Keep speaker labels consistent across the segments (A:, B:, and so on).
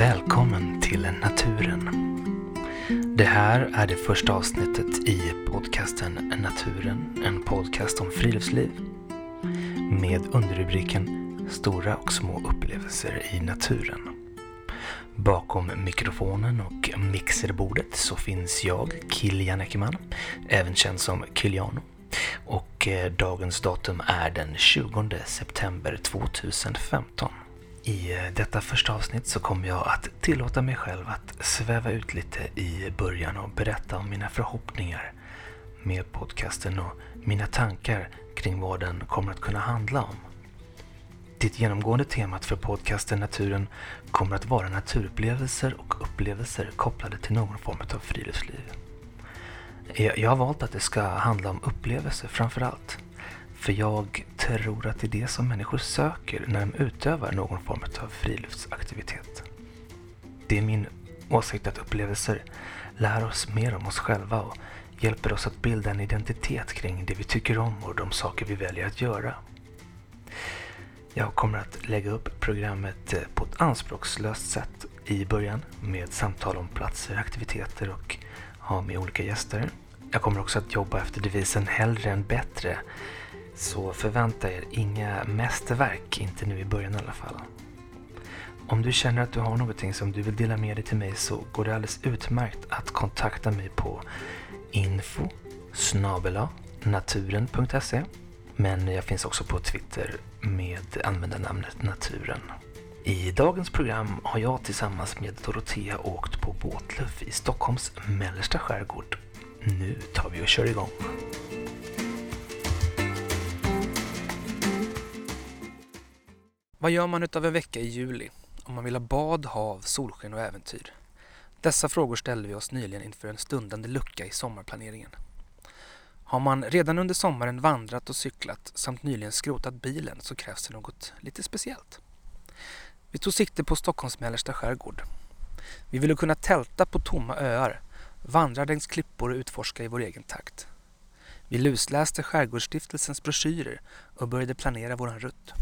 A: Välkommen till naturen. Det här är det första avsnittet i podcasten Naturen, en podcast om friluftsliv med underrubriken Stora och små upplevelser i naturen. Bakom mikrofonen och mixerbordet så finns jag, Kilian Eckermann, även känd som Kiliano. Och eh, dagens datum är den 20 september 2015. I eh, detta första avsnitt så kommer jag att tillåta mig själv att sväva ut lite i början och berätta om mina förhoppningar med podcasten och mina tankar kring vad den kommer att kunna handla om. Det genomgående temat för podcasten Naturen kommer att vara naturupplevelser och upplevelser kopplade till någon form av friluftsliv. Jag har valt att det ska handla om upplevelser framför allt. För jag tror att det är det som människor söker när de utövar någon form av friluftsaktivitet. Det är min åsikt att upplevelser lär oss mer om oss själva och hjälper oss att bilda en identitet kring det vi tycker om och de saker vi väljer att göra. Jag kommer att lägga upp programmet eh, på ett anspråkslöst sätt i början med samtal om platser, aktiviteter och ha med olika gäster. Jag kommer också att jobba efter devisen hellre än bättre så förvänta er inga mästerverk, inte nu i början i alla fall. Om du känner att du har någonting som du vill dela med dig till mig så går det alldeles utmärkt att kontakta mig på info naturen.se Men jag finns också på Twitter med användarnamnet naturen. I dagens program har jag tillsammans med Dorotea åkt på båtluff i Stockholms mellersta skärgård. Nu tar vi och kör igång. Vad gör man utav en vecka i juli om man vill ha bad, hav, solsken och äventyr? Dessa frågor ställde vi oss nyligen inför en stundande lucka i sommarplaneringen. Har man redan under sommaren vandrat och cyklat samt nyligen skrotat bilen så krävs det något lite speciellt. Vi tog sikte på Stockholms mellersta skärgård. Vi ville kunna tälta på tomma öar, vandra längs klippor och utforska i vår egen takt. Vi lusläste Skärgårdsstiftelsens broschyrer och började planera våran rutt.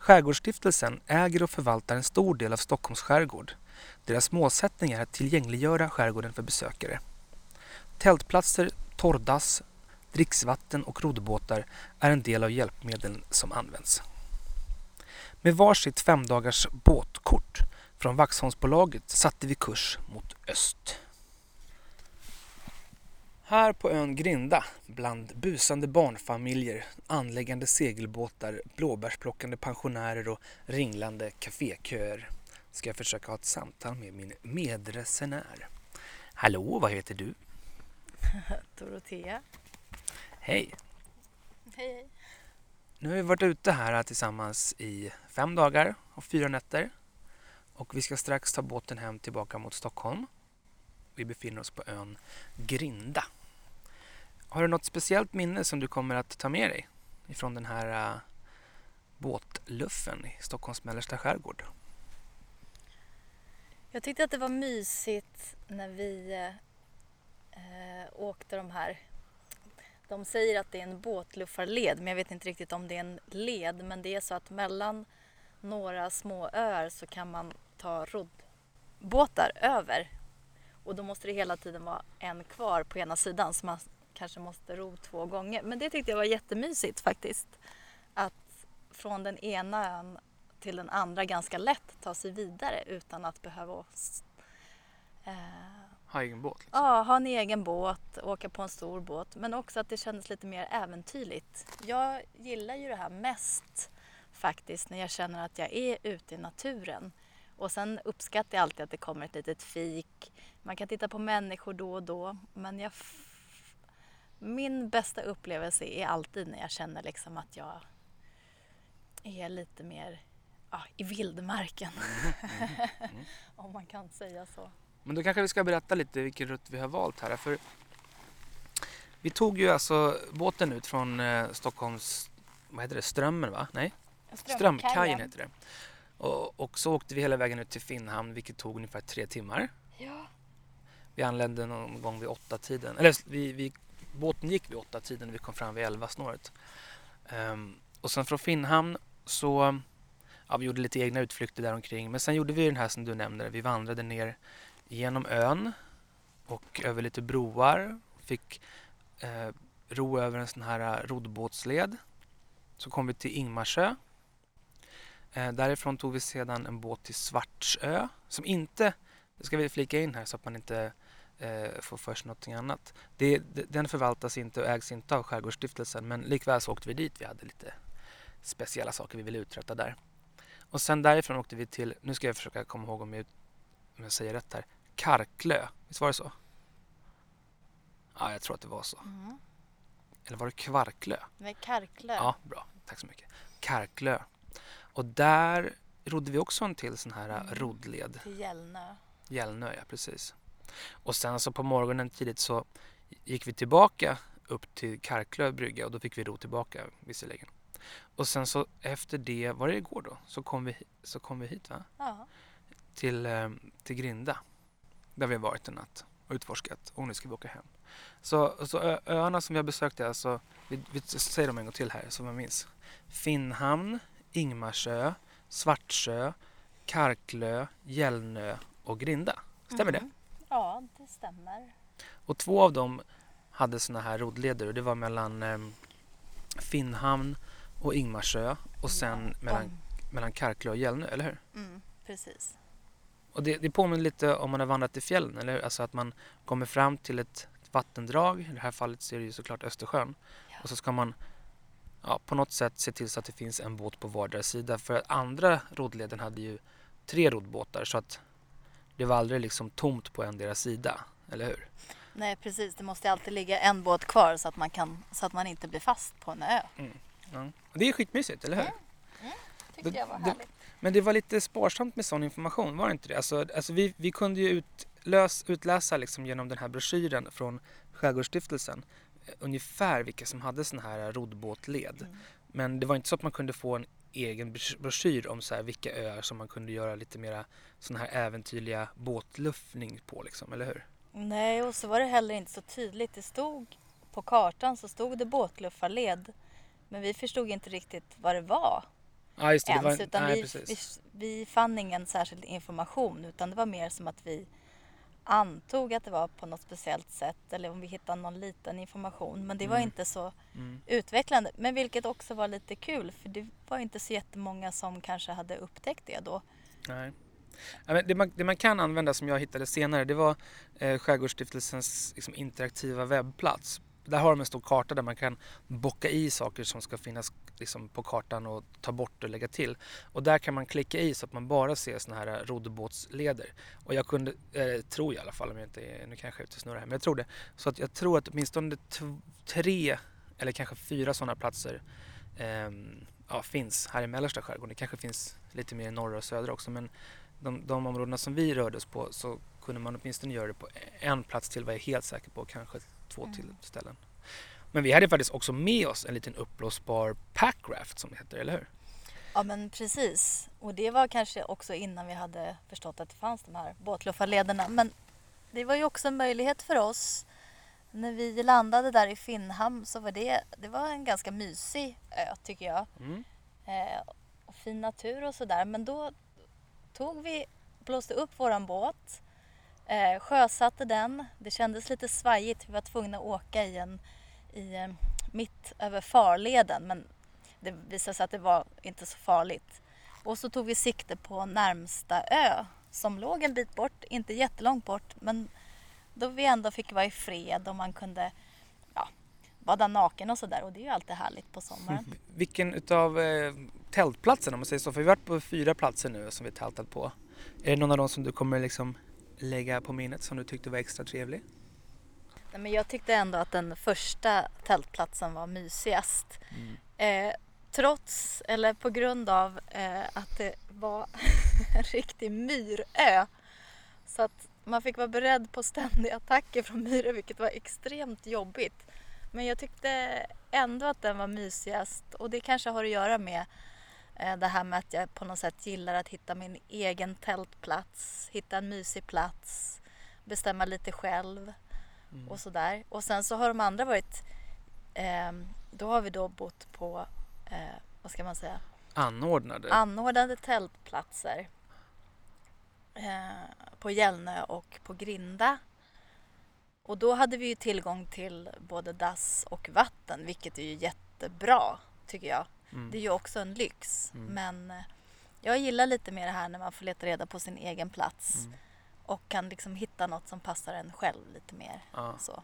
A: Skärgårdsstiftelsen äger och förvaltar en stor del av Stockholms skärgård. Deras målsättning är att tillgängliggöra skärgården för besökare. Tältplatser, torrdass, dricksvatten och roddbåtar är en del av hjälpmedlen som används. Med varsitt femdagars båtkort från Vaxholmsbolaget satte vi kurs mot öst. Här på ön Grinda, bland busande barnfamiljer, anläggande segelbåtar, blåbärsplockande pensionärer och ringlande kaféköer ska jag försöka ha ett samtal med min medresenär. Hallå, vad heter du?
B: Dorotea.
A: Hej!
B: Hej, hej.
A: Nu har vi varit ute här tillsammans i fem dagar och fyra nätter. Och vi ska strax ta båten hem tillbaka mot Stockholm. Vi befinner oss på ön Grinda. Har du något speciellt minne som du kommer att ta med dig ifrån den här uh, båtluffen i Stockholms mellersta skärgård?
B: Jag tyckte att det var mysigt när vi eh, åkte de här. De säger att det är en båtluffarled men jag vet inte riktigt om det är en led men det är så att mellan några små öar så kan man ta roddbåtar över och då måste det hela tiden vara en kvar på ena sidan så man kanske måste ro två gånger. Men det tyckte jag var jättemysigt faktiskt. Att från den ena ön till den andra ganska lätt ta sig vidare utan att behöva
A: eh, ha egen båt? Liksom.
B: Ja, ha en egen båt, åka på en stor båt. Men också att det kändes lite mer äventyrligt. Jag gillar ju det här mest faktiskt när jag känner att jag är ute i naturen. Och sen uppskattar jag alltid att det kommer ett litet fik. Man kan titta på människor då och då. Men jag min bästa upplevelse är alltid när jag känner liksom att jag är lite mer ja, i vildmarken. Mm, mm, mm. Om man kan säga så.
A: Men då kanske vi ska berätta lite vilken rutt vi har valt här. För vi tog ju alltså båten ut från eh, Stockholms, vad heter det, Strömmen va? Nej? Strömkajen heter det. Och, och, så åkte vi hela vägen ut till Finnhamn vilket tog ungefär tre timmar.
B: Ja.
A: Vi anlände någon gång vid åtta tiden. Eller vi, vi båten gick vid åtta tiden och vi kom fram vid elva snåret. Um, och sen från Finnhamn så ja, vi gjorde lite egna utflykter där omkring. Men sen gjorde vi den här som du nämnde. Vi vandrade ner genom ön och över lite broar. Fick eh, ro över en sån här eh, roddbåtsled. Så kom vi till Ingmarsö. Eh, därifrån tog vi sedan en båt till Svartsö som inte, det ska vi flika in här så att man inte eh, får för sig någonting annat. Det, den förvaltas inte och ägs inte av Skärgårdsstiftelsen men likväl så åkte vi dit. Vi hade lite speciella saker vi ville uträtta där. Och sen därifrån åkte vi till, nu ska jag försöka komma ihåg om jag, om jag säger rätt här, Karklö. Visst var det så? Ja, jag tror att det var så.
B: Mm.
A: Eller var det Kvarklö?
B: Med Karklö.
A: Ja, bra. Tack så mycket. Karklö. Och där rodde vi också en till sån här
B: Mm.
A: roddled.
B: Till Gällnö.
A: Gällnö, ja precis. Och sen så på morgonen tidigt så gick vi tillbaka upp till Karklö brygga och då fick vi ro tillbaka visserligen. Och sen så efter det, var det igår då, så kom vi, så kom vi hit va?
B: Ja.
A: Till, eh, till Grinda. Där vi har varit en natt och utforskat och nu ska vi åka hem. Så, så ö, öarna som vi har besökt är alltså, vi, vi säger dem en gång till här så man minns. Finnhamn, Ingmarsö, Svartsö, Karklö, Gällnö och Grinda. Stämmer det?
B: Ja, det stämmer.
A: Och två av dem hade såna här roddleder och det var mellan eh, Finnhamn och Ingmarsö och sen
B: Ja,
A: mellan, mellan Karklö och Gällnö, eller hur?
B: Mm, precis.
A: Och det, det påminner lite om man har vandrat i fjällen, eller hur? Alltså att man kommer fram till ett vattendrag, i det här fallet så är det ju såklart Östersjön.
B: Ja.
A: Och så ska man ja, på något sätt se till så att det finns en båt på vardera sida. För att andra roddleden hade ju tre roddbåtar så att det var aldrig liksom tomt på en deras sida, eller hur?
B: Nej, precis. Det måste alltid ligga en båt kvar så att man, kan, så att man inte blir fast på en ö.
A: Ja. Och det är skitmysigt, eller hur?
B: Ja. Tyckte
A: Det-
B: jag var
A: det-
B: härligt.
A: Men det var lite sparsamt med sån information, var det inte det? Alltså, alltså vi, vi kunde ju utlös, utläsa liksom genom den här broschyren från Skärgårdsstiftelsen eh, ungefär vilka som hade sån här roddbåtled.
B: Mm.
A: Men det var inte så att man kunde få en egen brosch- broschyr om så här vilka öar som man kunde göra lite mera sån här äventyrliga båtluffning på liksom, eller hur?
B: Nej, och så var det heller inte så tydligt. Det stod på kartan så stod det båtluffarled. Men vi förstod inte riktigt vad det var
A: just det. det
B: ens.
A: var,
B: utan
A: nej,
B: vi, vi, vi fann ingen särskild information utan det var mer som att vi antog att det var på något speciellt sätt eller om vi hittade någon liten information. Men det var
A: Mm.
B: inte så
A: Mm.
B: utvecklande. Men vilket också var lite kul för det var inte så jättemånga som kanske hade upptäckt det då.
A: Nej. Det, man, det man kan använda som jag hittade senare det var eh, Skärgårdsstiftelsens liksom, interaktiva webbplats. Där har de en stor karta där man kan bocka i saker som ska finnas liksom, på kartan och ta bort och lägga till. Och där kan man klicka i så att man bara ser såna här roddbåtsleder. Och jag kunde, eh, tror jag i alla fall, om jag inte är, nu kanske jag är ute och snurrar här, men jag tror det. Så att jag tror att åtminstone tre eller kanske fyra sådana platser ehm, ja, finns här i mellersta skärgården. Det kanske finns lite mer i norra och södra också men de, de områdena som vi rörde oss på så kunde man åtminstone göra det på en plats till var jag helt säker på, kanske två
B: Mm.
A: till ställen. Men vi hade faktiskt också med oss en liten uppblåsbar packraft som det heter, eller hur?
B: Ja men precis. Och det var kanske också innan vi hade förstått att det fanns de här båtluffarlederna. Men det var ju också en möjlighet för oss. När vi landade där i Finnhamn så var det, det var en ganska mysig ö tycker jag.
A: Mm.
B: Eh, och fin natur och sådär. Men då tog vi, blåste upp våran båt, eh, sjösatte den. Det kändes lite svajigt. Vi var tvungna att åka i en, i, eh, mitt över farleden. Men det visade sig att det var inte så farligt. Och så tog vi sikte på närmsta ö som låg en bit bort, inte jättelångt bort. Men då vi ändå fick vara i fred och man kunde ja, bada naken och sådär. Och det är ju alltid härligt på sommaren. Mm.
A: Vilken utav eh, tältplatserna om man säger så, för vi har varit på fyra platser nu som vi tältat på. Är det någon av dem som du kommer liksom lägga på minnet som du tyckte var extra trevlig?
B: Nej, men jag tyckte ändå att den första tältplatsen var mysigast. Eh, trots, eller på grund av eh, att det var en riktig myrö. Så att man fick vara beredd på ständiga attacker från myror vilket var extremt jobbigt. Men jag tyckte ändå att den var mysigast och det kanske har att göra med eh, det här med att jag på något sätt gillar att hitta min egen tältplats, hitta en mysig plats, bestämma lite själv
A: Mm.
B: och sådär. Och sen så har de andra varit, ehm, då har vi då bott på, eh, vad ska man säga,
A: Anordnade?
B: Anordnade tältplatser eh, på Gällnö och på Grinda. Och då hade vi ju tillgång till både dass och vatten, vilket är ju jättebra tycker jag.
A: Mm.
B: Det är ju också en lyx.
A: Mm.
B: Men eh, jag gillar lite mer det här när man får leta reda på sin egen plats
A: Mm.
B: Och kan liksom hitta något som passar en själv lite mer.
A: Ja.
B: Så.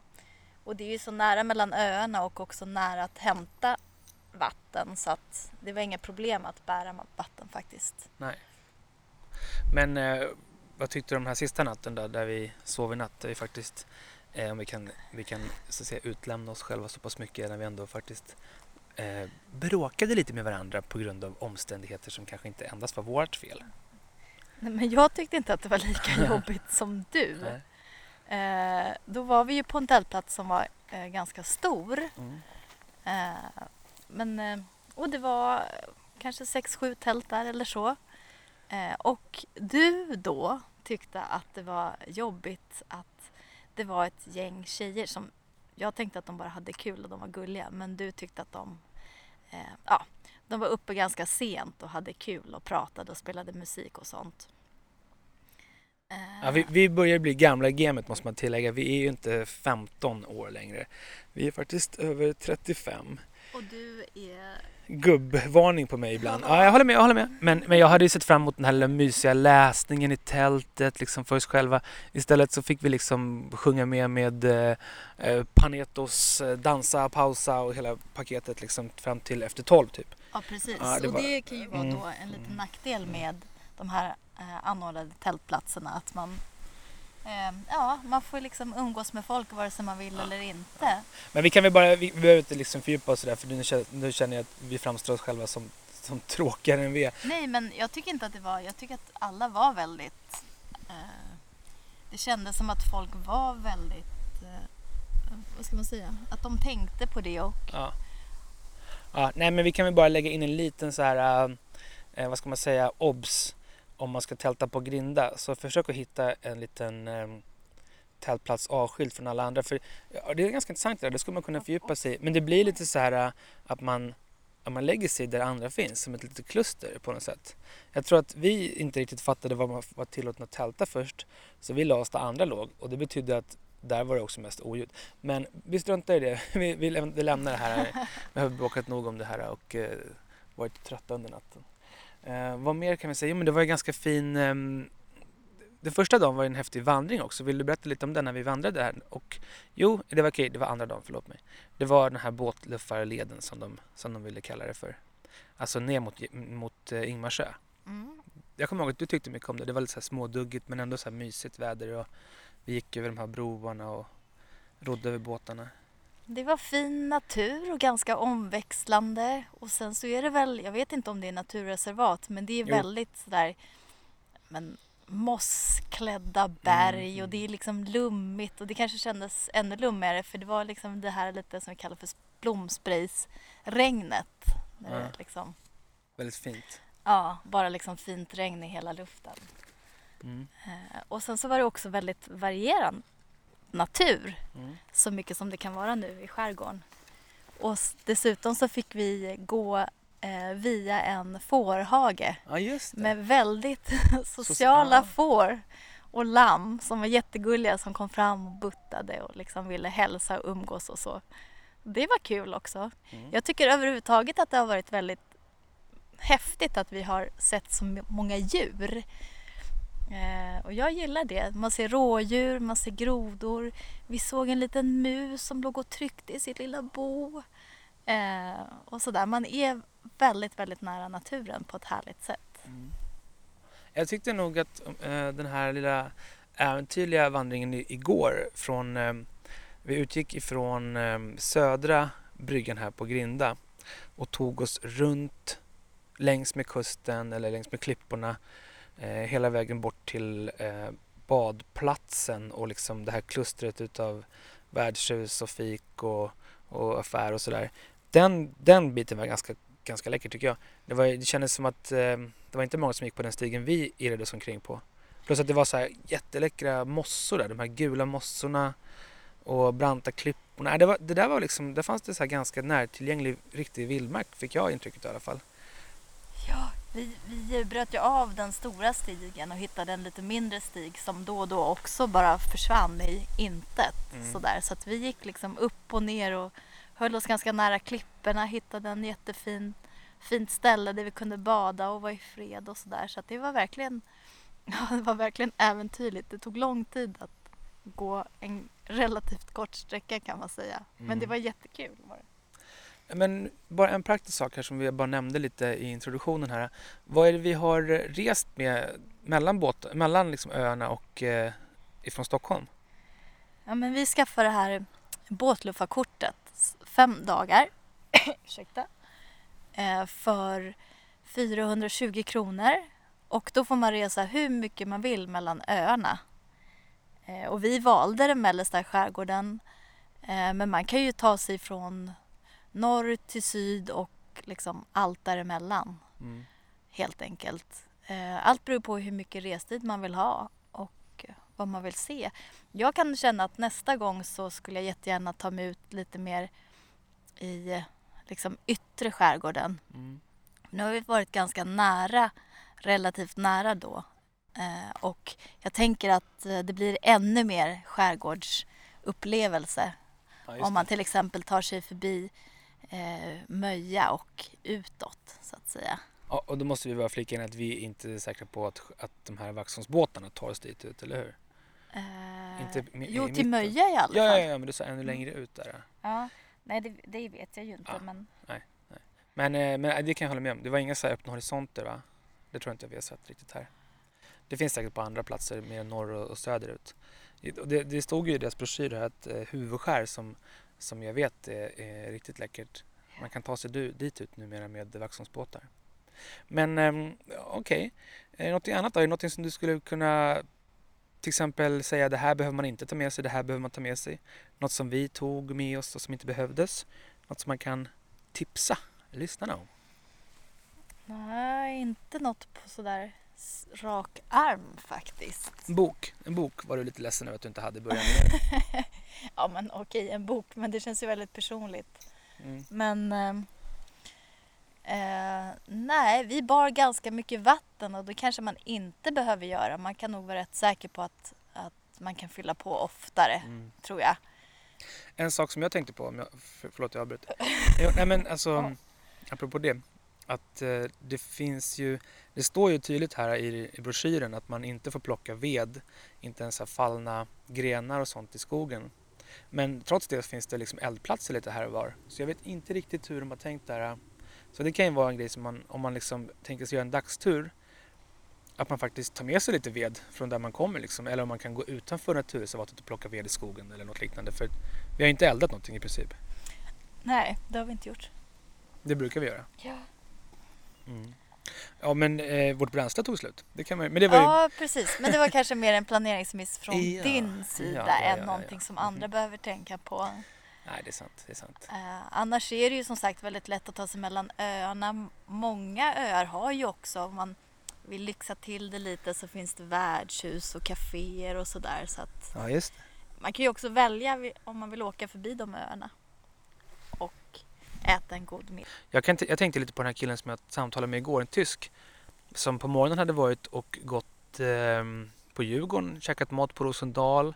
B: Och det är ju så nära mellan öarna och också nära att hämta vatten så att det var inga problem att bära vatten faktiskt.
A: Nej. Men eh, vad tyckte du om den här sista natten då, där vi sov i natt? Där vi faktiskt, eh, om vi kan, vi kan så att säga, utlämna oss själva så pass mycket när vi ändå faktiskt eh, bråkade lite med varandra på grund av omständigheter som kanske inte endast var vårt fel.
B: Nej, Men jag tyckte inte att det var lika jobbigt som du. Eh, då var vi ju på en tältplats som var eh, ganska stor.
A: Mm.
B: Eh, men, eh, och det var kanske sex, sju tält där eller så. Eh, och du då tyckte att det var jobbigt att det var ett gäng tjejer som jag tänkte att de bara hade kul och de var gulliga men du tyckte att de eh, ja, de var uppe ganska sent och hade kul och pratade och spelade musik och sånt.
A: Ja, vi, vi börjar bli gamla i gamet måste man tillägga. Vi är ju inte 15 år längre. Vi är faktiskt över 35.
B: Och du är...
A: gubbvarning på mig ibland. Ja, jag håller med. Jag håller med. Men, men jag hade ju sett fram emot den här lilla mysiga läsningen i tältet liksom för oss själva. Istället så fick vi liksom sjunga med med eh, eh, Panetos, eh, dansa, pausa och hela paketet liksom fram till efter 12 typ.
B: Ja precis.
A: Ja, det
B: och
A: var-
B: det kan ju vara
A: Mm.
B: då en liten nackdel med de här eh, anordnade tältplatserna. Att man, eh, ja, man får liksom umgås med folk vare sig man vill eller inte.
A: Men vi kan väl bara, vi, vi behöver inte liksom fördjupa oss där för nu, känner- nu känner jag att vi framstår oss själva som, som tråkigare än vi är.
B: Nej, men jag tycker inte att det var... Jag tycker att alla var väldigt... Eh, det kändes som att folk var väldigt... Eh, vad ska man säga? Att de tänkte på det och...
A: Ja ja. Nej men vi kan väl bara lägga in en liten så här, ähm, eh, vad ska man säga, obs om man ska tälta på Grinda. Så försök att hitta en liten eh, tältplats avskild från alla andra. För ja, det är ganska intressant det där, det skulle man kunna fördjupa sig i. Men det blir lite så här äh, att man, att man lägger sig där andra finns, som ett litet kluster på något sätt. Jag tror att vi inte riktigt fattade vad man var tillåten att tälta först. Så vi la oss där andra låg och det betydde att där var det också mest oljud. Men vi struntar i det. Vi, vi, läm- vi lämnar det här. Vi har bråkat nog om det här och eh, varit trötta under natten. Eh, vad mer kan vi säga? Jo, men det var ju ganska fin... ehm, den första dagen var en häftig vandring också. Vill du berätta lite om den när vi vandrade här? Och, jo, det var okej. Det var andra dagen, förlåt mig. Det var den här båtluffarleden som de, som de ville kalla det för. Alltså ner mot, mot eh, Ingmarsö.
B: Mm.
A: Jag kommer ihåg att du tyckte mycket om det. Det var lite så här småduggigt men ändå så här mysigt väder. Och vi gick över de här broarna och rodde över båtarna.
B: Det var fin natur och ganska omväxlande. Och sen så är det väl, jag vet inte om det är naturreservat, men det är
A: Jo.
B: väldigt sådär men mossklädda berg
A: Mm,
B: och det är liksom lummigt och det kanske kändes ännu lummigare för det var liksom det här lite som vi kallar för det
A: Ja.
B: liksom,
A: Väldigt fint.
B: ja, bara liksom fint regn i hela luften.
A: Mm.
B: Och sen så var det också väldigt varierad natur
A: Mm.
B: så mycket som det kan vara nu i skärgården. Och dessutom så fick vi gå eh, via en fårhage
A: Ja,
B: med väldigt sociala
A: ah.
B: får och lamm som var jättegulliga som kom fram och buttade och liksom ville hälsa och umgås och så. Det var kul också.
A: Mm.
B: Jag tycker överhuvudtaget att det har varit väldigt häftigt att vi har sett så många djur. Eh, och jag gillar det. Man ser rådjur, man ser grodor. Vi såg en liten mus som låg och tryckte i sitt lilla bo. Eh, och sådär. Man är väldigt, väldigt nära naturen på ett härligt sätt.
A: Mm. Jag tyckte nog att eh, den här lilla äventyrliga vandringen i, igår från eh, vi utgick ifrån eh, södra bryggan här på Grinda och tog oss runt längs med kusten eller längs med klipporna eh, hela vägen bort till eh, badplatsen och liksom det här klustret utav värdshus och fik och, och affär och sådär. Den, den biten var ganska, ganska läcker tycker jag. Det, var, det kändes som att eh, det var inte många som gick på den stigen vi irrade oss omkring på. Plus att det var så här jätteläckra mossor där, de här gula mossorna och branta klipporna. Äh, det, var, det där var liksom, där fanns det så här ganska närtillgänglig riktig vildmark fick jag intrycket i alla fall.
B: Ja, vi, vi bröt ju av den stora stigen och hittade en lite mindre stig som då och då också bara försvann i intet.
A: Mm.
B: Sådär. Så att vi gick liksom upp och ner och höll oss ganska nära klipporna, hittade en jättefin fint ställe där vi kunde bada och vara i fred och sådär. Så att det var verkligen, ja, det var verkligen äventyrligt. Det tog lång tid att gå en relativt kort sträcka kan man säga. Men
A: Mm.
B: det var jättekul. Var det.
A: Men bara en praktisk sak här som vi bara nämnde lite i introduktionen här. Vad är det vi har rest med mellan, båt, mellan liksom öarna och eh, ifrån Stockholm?
B: Ja, men vi skaffade det här båtluffarkortet. Fem dagar. Ursäkta. Eh, för 420 kronor. Och då får man resa hur mycket man vill mellan öarna. Eh, och vi valde den mellersta skärgården. Eh, men man kan ju ta sig från norr till syd och liksom allt däremellan
A: Mm.
B: helt enkelt. Eh, Allt beror på hur mycket restid man vill ha och vad man vill se. Jag kan känna att nästa gång så skulle jag jättegärna ta mig ut lite mer i liksom yttre skärgården.
A: Mm.
B: Nu har vi varit ganska nära, relativt nära då. Eh, Och jag tänker att eh, det blir ännu mer skärgårdsupplevelse
A: Ja,
B: om man till exempel tar sig förbi eh, Möja och utåt så att säga.
A: Ja, och då måste vi bara flika in att vi inte är säkra på att, att de här Vaxholmsbåtarna tar oss dit ut, eller hur?
B: Eh,
A: Inte
B: jo, till Möja i alla
A: Ja,
B: fall.
A: ja, ja, men du sa ännu längre ut där.
B: Ja, nej det, det vet jag ju inte
A: Ja.
B: men
A: Men, eh, men det kan jag hålla med om. Det var inga så här öppna horisonter va? Det tror jag inte vi har sett riktigt här. Det finns säkert på andra platser mer norr och söderut. Det, det stod ju i deras broschyr här att eh, huvudskär som, som jag vet är, är riktigt läckert. Man kan ta sig dit ut numera med Vaxholmsbåtar. Men ehm, okej, det något annat då? Är det något som du skulle kunna till exempel säga det här behöver man inte ta med sig, det här behöver man ta med sig. Något som vi tog med oss och som inte behövdes. Något som man kan tipsa lyssnarna om.
B: nej, inte något på sådär rak arm faktiskt.
A: Bok. En bok var du lite ledsen över att du inte hade i början.
B: Ja men okej, en bok, men det känns ju väldigt personligt.
A: Mm.
B: Men ehm, eh, nej, vi bar ganska mycket vatten och det kanske man inte behöver göra. Man kan nog vara rätt säker på att, att man kan fylla på oftare,
A: Mm.
B: tror jag.
A: En sak som jag tänkte på, om jag, för, förlåt jag avbröt. Jo, nej men alltså,
B: Ja.
A: apropå det. Att eh, det finns ju, det står ju tydligt här i, i broschyren att man inte får plocka ved, inte ens fallna grenar och sånt i skogen. Men trots det finns det liksom eldplatser lite här och var. Så jag vet inte riktigt hur de har tänkt där. Så det kan ju vara en grej som man, om man liksom tänker sig göra en dagstur, att man faktiskt tar med sig lite ved från där man kommer liksom. Eller om man kan gå utanför naturreservatet och plocka ved i skogen eller något liknande. För vi har inte eldat någonting i princip.
B: Nej, det har vi inte gjort.
A: Det brukar vi göra.
B: Ja,
A: Mm. Ja men eh, vårt bränsle tog slut. Det kan man, men det var ju...
B: ja precis. Men det var kanske mer en planeringsmiss från
A: Ja,
B: din sida
A: ja, ja,
B: än någonting som andra
A: Mhm.
B: behöver tänka på.
A: Nej det är sant. Det är sant.
B: Eh, annars är det ju som sagt väldigt lätt att ta sig mellan öarna. Många öar har ju också, om man vill lyxa till det lite, så finns det värdshus och kaféer och sådär. Så att
A: Ja just det.
B: man kan ju också välja om man vill åka förbi de öarna och äta en god middag.
A: Jag, kan, jag tänkte lite på den här killen som jag samtalade med igår, en tysk. Som på morgonen hade varit och gått eh, på Djurgården, käkat mat på Rosendal,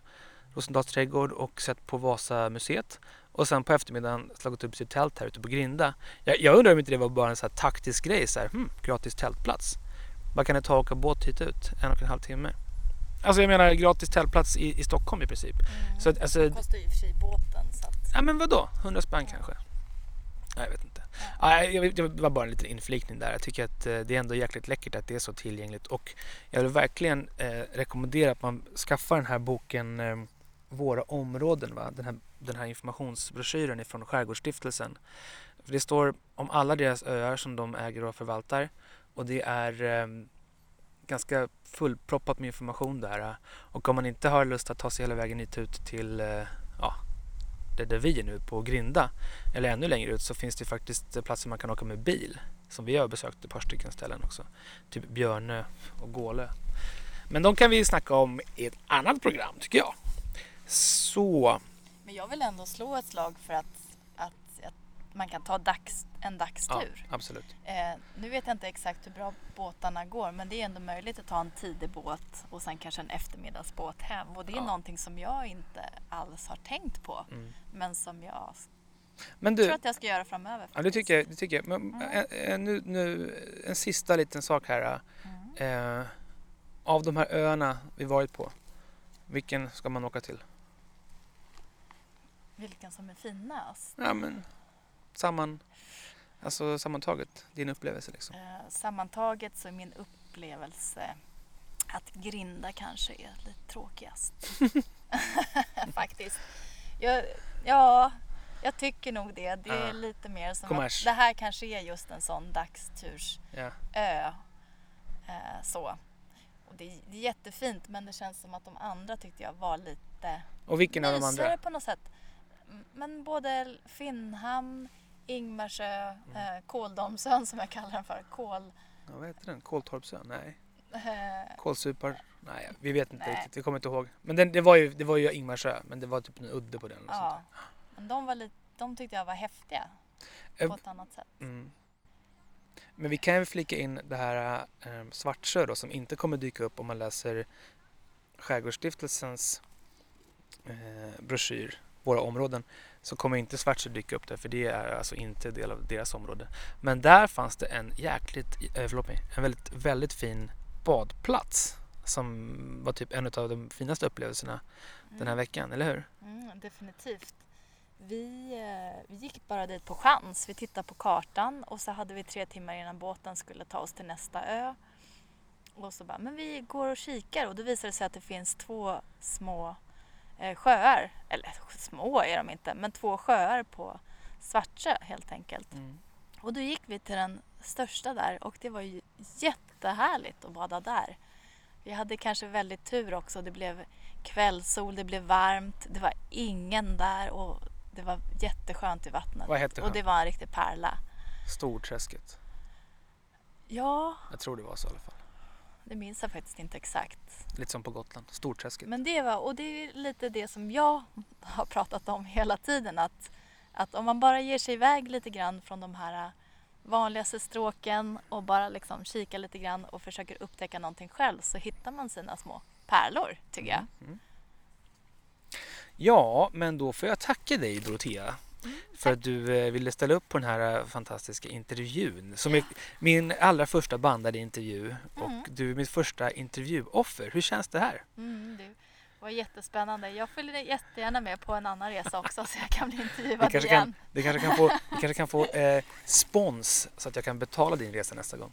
A: Rosendals trädgård och sett på Vasamuseet. Och sen på eftermiddagen slagit upp sitt tält här ute på Grinda. Jag, jag undrar om inte det var bara en så här taktisk grej så här, hmm, gratis tältplats. Vad kan det ta att åka båt hit ut? En och en halv timme. Alltså jag menar gratis tältplats i, i Stockholm i princip. Så att, alltså,
B: Det kostar ju i och för sig båten så att...
A: Ja men vadå? 100 spänn kanske? Nej, jag vet inte. Det var bara en liten inflikning där. Jag tycker att eh, det är ändå jäkligt läckert att det är så tillgängligt och jag vill verkligen eh, rekommendera att man skaffar den här boken eh, Våra områden, va? Den, här, den här informationsbroschyren från Skärgårdsstiftelsen. För det står om alla deras öar som de äger och förvaltar och det är eh, ganska fullproppat med information där. Och om man inte har lust att ta sig hela vägen hit ut till eh, ja, där, där vi är nu på Grinda eller ännu längre ut så finns det faktiskt platser man kan åka med bil som vi har besökt ett par stycken ställen också. Typ Björnö och Gålö. Men de kan vi snacka om i ett annat program tycker jag. Så,
B: Men jag vill ändå slå ett slag för att, man kan ta dags, en dagstur.
A: Ja, absolut.
B: Eh, nu vet jag inte exakt hur bra båtarna går men det är ändå möjligt att ta en tidig båt och sen kanske en eftermiddagsbåt hem. Och det är
A: Ja.
B: någonting som jag inte alls har tänkt på
A: Mm.
B: men som jag
A: Men
B: tror
A: du,
B: att jag ska göra framöver.
A: ja, det tycker jag. Det tycker jag. Men,
B: Mm.
A: eh, eh, nu, nu, en sista liten sak här.
B: Mm.
A: Eh, av de här öarna vi varit på, vilken ska man åka till?
B: Vilken som är finast?
A: Ja, men samman, alltså sammantaget, din upplevelse liksom.
B: Eh, sammantaget så är min upplevelse att Grinda kanske är lite tråkigast. Faktiskt. Jag, ja, jag tycker nog det. Det är
A: Ja.
B: lite mer som
A: Kommers.
B: att det här kanske är just en sån dagstursö.
A: Ja.
B: Eh, så. Och det, det är jättefint men det känns som att de andra tyckte jag var lite
A: Och vilken av de andra?
B: på något sätt. Men både Finnhamn, Ingmarsö,
A: Mm.
B: eh, Kåldolmsön som jag kallar den för. Kål...
A: Ja, vad heter den? Koltorpsön? Nej.
B: Eh,
A: Kolsupar? Nej, vi vet inte
B: Nej.
A: riktigt. Vi kommer inte ihåg. Men den, det, var ju, det var ju Ingmarsö, men det var typ en udde på den. och
B: ja. Men de, var lite, de tyckte jag var häftiga
A: Eh,
B: på ett annat sätt.
A: Mm. Men vi kan ju flika in det här eh, Svartsjö då, som inte kommer dyka upp om man läser Skärgårdsstiftelsens eh, broschyr, Våra områden, så kommer inte Svartsjö dyka upp där för det är alltså inte del av deras område. Men där fanns det en jäkligt, eh, förlåt mig, en väldigt, väldigt fin badplats som var typ en av de finaste upplevelserna den här veckan, eller hur?
B: Mm, definitivt. Vi, eh, vi gick bara dit på chans. Vi tittade på kartan och så hade vi tre timmar innan båten skulle ta oss till nästa ö. Och så bara, men vi går och kikar och då visade det sig att det finns två små sjöar. Eller små är de inte, men två sjöar på Svartsjö helt enkelt.
A: Mm.
B: Och då gick vi till den största där och det var ju jättehärligt att bada där. Vi hade kanske väldigt tur också. Det blev kvällssol, det blev varmt, det var ingen där och det var jätteskönt i vattnet.
A: Vad heter
B: Och det var en riktig pärla.
A: Storträsket.
B: Ja,
A: Jag tror det var så i alla fall.
B: Det minns jag faktiskt inte exakt.
A: Lite som på Gotland. Storträsket.
B: Men det var, och det är lite det som jag har pratat om hela tiden. Att, att om man bara ger sig iväg lite grann från de här vanligaste stråken och bara liksom kikar lite grann och försöker upptäcka någonting själv så hittar man sina små pärlor tycker jag.
A: Mm. Ja, men då får jag tacka dig Dorotea för att du eh, ville ställa upp på den här eh, fantastiska intervjun. Som är min allra första bandade intervju och
B: Mm.
A: du är mitt första intervjuoffer. Hur känns det här?
B: Mm, det var jättespännande. Jag följer jättegärna med på en annan resa också så jag kan bli intervjuad
A: kanske
B: igen.
A: kan, vi kanske kan få, vi kanske kan få eh, spons så att jag kan betala din resa nästa gång.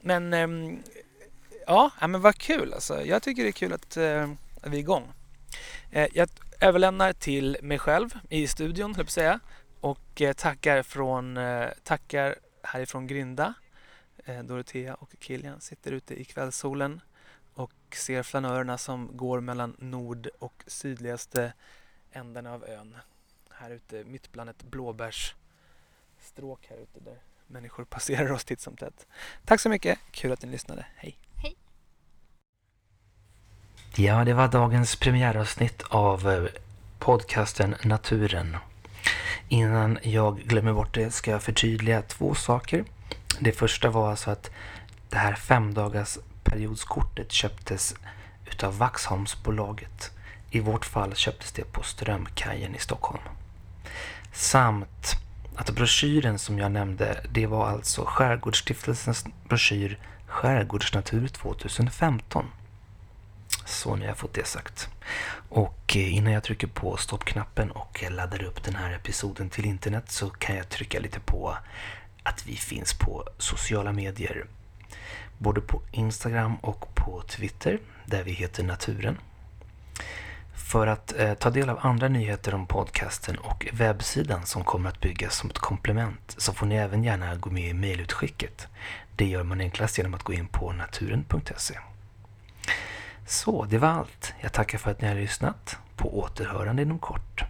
A: Men ehm, ja, men vad kul alltså. Jag tycker det är kul att, eh, att vi är igång. Eh, jag överlämnar till mig själv i studion, höll jag på att säga. Och eh, tackar, från, eh, tackar härifrån Grinda. Eh, Dorotea och Kilian sitter ute i kvällssolen och ser flanörerna som går mellan nord och sydligaste ändarna av ön. Här ute mitt bland ett blåbärsstråk här ute där människor passerar oss titt som tätt. Tack så mycket, kul att ni lyssnade. Hej! Ja, det var dagens premiäravsnitt av eh, podcasten Naturen. Innan jag glömmer bort det ska jag förtydliga två saker. Det första var alltså att det här femdagars periodskortet köptes utav Vaxholmsbolaget. I vårt fall köptes det på Strömkajen i Stockholm. Samt att broschyren som jag nämnde, det var alltså Skärgårdsstiftelsens broschyr Skärgårdsnatur 2015. Så nu har jag fått det sagt. Och eh, innan jag trycker på stoppknappen och laddar upp den här episoden till internet så kan jag trycka lite på att vi finns på sociala medier. Både på Instagram och på Twitter där vi heter Naturen. För att eh, ta del av andra nyheter om podcasten och webbsidan som kommer att byggas som ett komplement så får ni även gärna gå med i mejlutskicket. Det gör man enklast genom att gå in på naturen.se. Så, det var allt. Jag tackar för att ni har lyssnat. På återhörande inom kort.